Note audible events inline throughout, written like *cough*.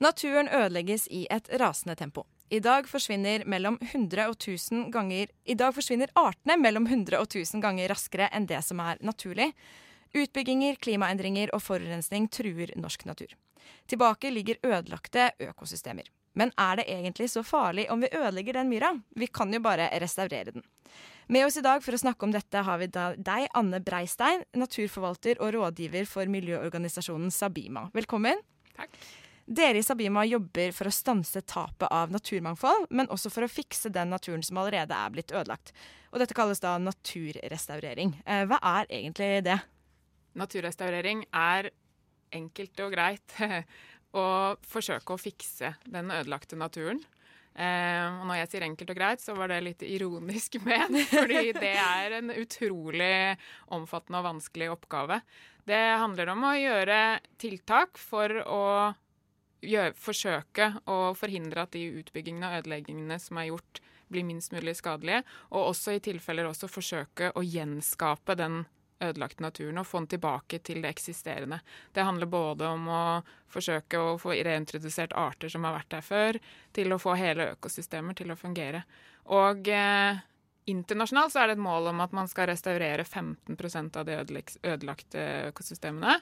Naturen ødelegges i et rasende tempo. I dag forsvinner, mellom 100 og 1000 ganger, I dag forsvinner artene mellom 100 og 1000 ganger raskere enn det som er naturlig. Utbygginger, klimaendringer og forurensning truer norsk natur. Tilbake ligger ødelagte økosystemer. Men er det egentlig så farlig om vi ødelegger den myra? Vi kan jo bare restaurere den. Med oss i dag for å snakke om dette har vi deg, Anne Breistein, naturforvalter og rådgiver for miljøorganisasjonen Sabima. Velkommen. Takk. Dere i Sabima jobber for å stanse tapet av naturmangfold, men også for å fikse den naturen som allerede er blitt ødelagt. Og dette kalles da naturrestaurering. Eh, hva er egentlig det? Naturrestaurering er enkelt og greit *laughs* å forsøke å fikse den ødelagte naturen. Eh, og når jeg sier enkelt og greit, så var det litt ironisk *laughs* ment, fordi det er en utrolig omfattende og vanskelig oppgave. Det handler om å gjøre tiltak for å gjøre, forsøke å forhindre at de utbyggingene og ødeleggingene som er gjort, blir minst mulig skadelige, og også i tilfeller også forsøke å gjenskape den ødelagte naturen og få den tilbake til det eksisterende. Det handler både om å forsøke å få reintrodusert arter som har vært der før, til å få hele økosystemer til å fungere. Og eh, internasjonalt så er det et mål om at man skal restaurere 15% av de ødelagte økosystemene.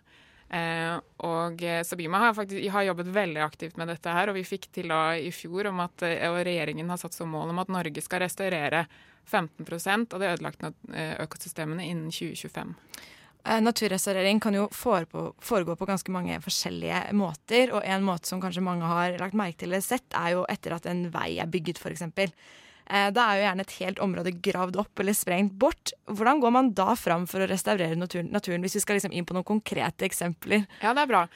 Eh, og eh, Sabima har, faktisk, har jobbet veldig aktivt med dette her, og vi fikk til da i fjor om at, eh, og regjeringen har satt som mål om at Norge skal restaurere 15% av de ødelagte økosystemene innen 2025. Naturrestaurering kan jo foregå på ganske mange forskjellige måter. Og en måte som kanskje mange har lagt merke til eller sett, er jo etter at en vei er bygget, f.eks. Eh, da er jo gjerne et helt område gravd opp eller sprengt bort. Hvordan går man da fram for å restaurere naturen, naturen hvis vi skal liksom inn på noen konkrete eksempler? Ja, det er bra.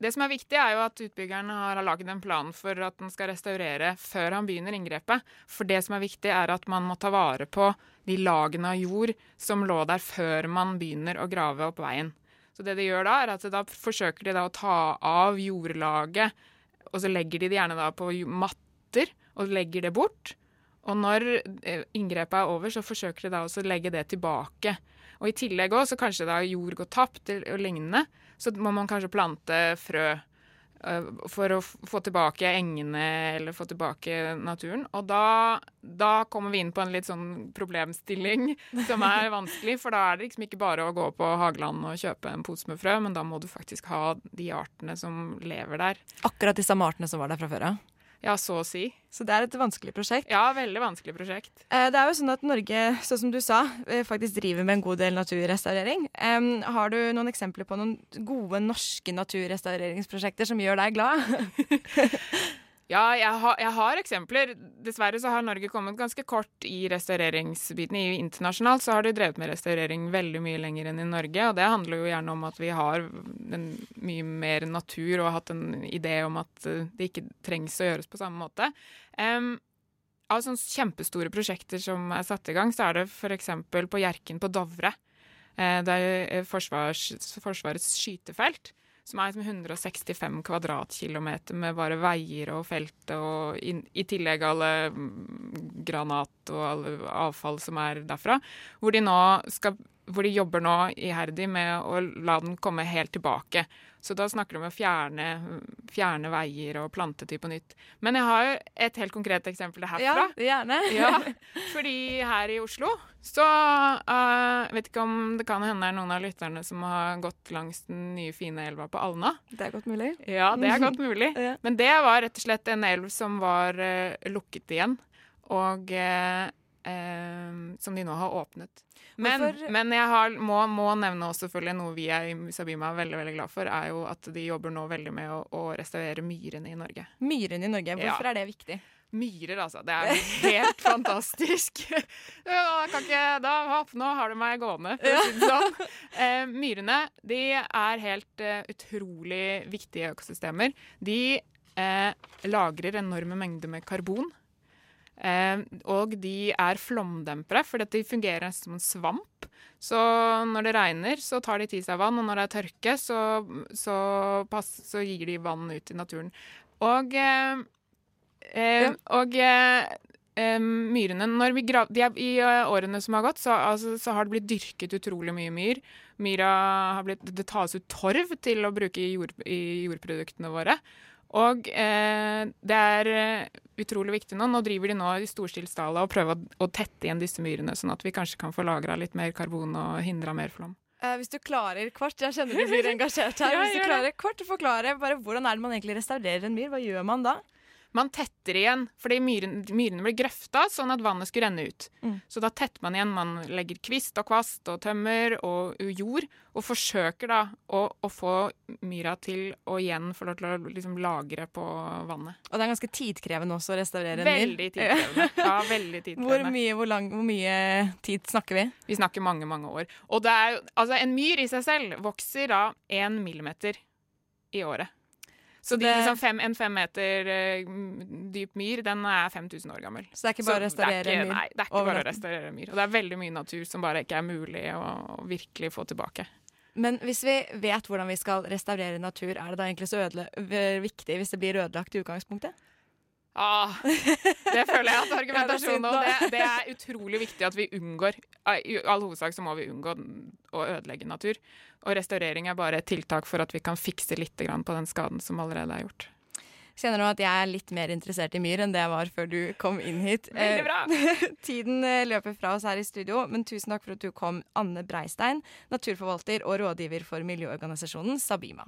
det som er viktig, er jo at utbyggeren har laget en plan for at den skal restaurere før han begynner inngrepet. For det som er viktig, er at man må ta vare på de lagene av jord som lå der før man begynner å grave opp veien. Så det de gjør da, er at da forsøker de da å ta av jordlaget, og så legger de det gjerne da på matter og legger det bort. Og når eh, inngrepet er over, så forsøker de da også å legge det tilbake. Og i tillegg også, så kanskje da jord går tapt og lignende, så må man kanskje plante frø uh, for å få tilbake engene eller få tilbake naturen. Og da, da, kommer vi inn på en litt sånn problemstilling *laughs* som er vanskelig. For da er det liksom ikke bare å gå på Hageland og kjøpe en pose med frø, men da må du faktisk ha de artene som lever der. Akkurat de samme artene som var der fra før av? Ja, så å si. Så det er et vanskelig prosjekt? Ja, veldig vanskelig prosjekt. Eh, det er jo sånn at Norge, sånn som du sa, eh, faktisk driver med en god del naturrestaurering. Har du noen eksempler på noen gode norske naturrestaureringsprosjekter som gjør deg glad? *laughs* Ja, jeg har, jeg har, eksempler. Dessverre så har Norge kommet ganske kort i restaureringsbiten. I internasjonalt så har de drevet med restaurering veldig mye lenger enn i Norge. Og det handler jo gjerne om at vi har en, mye mer natur og har hatt en idé om at eh, det ikke trengs å gjøres på samme måte. Um, av sånne kjempestore prosjekter som er satt i gang, så er det f.eks. på Hjerkinn på Dovre. Uh, det er forsvars, Forsvarets skytefelt som er 165 kvadratkilometer med bare veier og felt, og i, i tillegg alle mm, granat og alle avfall som er derfra. Hvor de nå skal hvor de jobber nå iherdig med å la den komme helt tilbake. Så da snakker de om å fjerne, fjerne veier og plante til på nytt. Men jeg har jo et helt konkret eksempel herfra. Ja, gjerne. ja, *laughs* fordi her i Oslo så uh, vet ikke om det kan hende er noen av lytterne som har gått langs den nye, fine elva på Alna. Det er godt mulig. Ja, det er godt mulig. *laughs* ja. Men det var rett og slett en elv som var uh, lukket igjen. Og uh, eh, som de nå har åpnet. Men, men jeg har, må, må, nevne også selvfølgelig noe vi er i Sabima er veldig veldig glad for, er jo at de jobber nå veldig med å, å restaurere myrene i Norge. Myrene i Norge, Hvorfor ja. er det viktig? Myrer, altså. Det er helt fantastisk. *laughs* Ikke, da, hopp, nå har du meg gående, for å si det sånn. Eh, myrene de er helt uh, utrolig viktige økosystemer. De lagrer enorme mengder med karbon. Eh, og de er flomdempere, for de fungerer som en svamp. Så når det regner, så tar de til seg vann, og når det er tørke, så, så, pass, så gir de vann ut i naturen. Og, eh, eh, ja. og eh, myrene når vi grav, er, I årene som har gått, så, altså, så, har det blitt dyrket utrolig mye myr. Myra har blitt Det tas ut torv til å bruke i, jord, i jordproduktene våre. Og eh, det er eh, utrolig viktig nå. Nå driver de nå i storstilt skala og prøver å, å, tette igjen disse myrene, sånn at vi kanskje kan få lagra litt mer karbon og hindra mer flom. Eh, hvis du klarer kvart, jeg kjenner du *laughs* blir engasjert her. hvis du klarer kvart å forklare bare hvordan er det man egentlig restaurerer en myr, hva gjør man da? Man tetter igjen, fordi myrene, myrene blir grøfta sånn at vannet skulle renne ut. Mm. Så da tetter man igjen. Man legger kvist og kvast og tømmer og jord, og forsøker da å, å få myra til å igjen få lov til å liksom lagre på vannet. Og det er ganske tidkrevende også å restaurere en myr? Veldig tidkrevende. *laughs* Ja, veldig tidkrevende. Hvor mye, hvor, lang, hvor mye tid snakker vi? Vi snakker mange, mange år. Og det er, altså, en myr i seg selv vokser da én millimeter i året. Så de, liksom fem, en fem meter uh, dyp myr, den er 5000 år gammel. Så det er ikke bare å restaurere myr? Nei, det er ikke bare å restaurere myr. Og det er veldig mye natur som bare ikke er mulig å, å virkelig få tilbake. Men hvis vi vet hvordan vi skal restaurere natur, er det da egentlig så ødele viktig hvis det blir ødelagt i utgangspunktet? Ah, det føler jeg at *laughs* argumentasjonen om det, det, er utrolig viktig at vi unngår I all hovedsak så må vi unngå å ødelegge natur. Og restaurering er bare et tiltak for at vi kan fikse litt på den skaden som allerede er gjort. Kjenner nå at jeg er litt mer interessert i myr enn det jeg var før du kom inn hit. Veldig bra! Eh, *laughs* tiden eh, løper fra oss her i studio, men tusen takk for at du kom, Anne Breistein, naturforvalter og rådgiver for miljøorganisasjonen Sabima.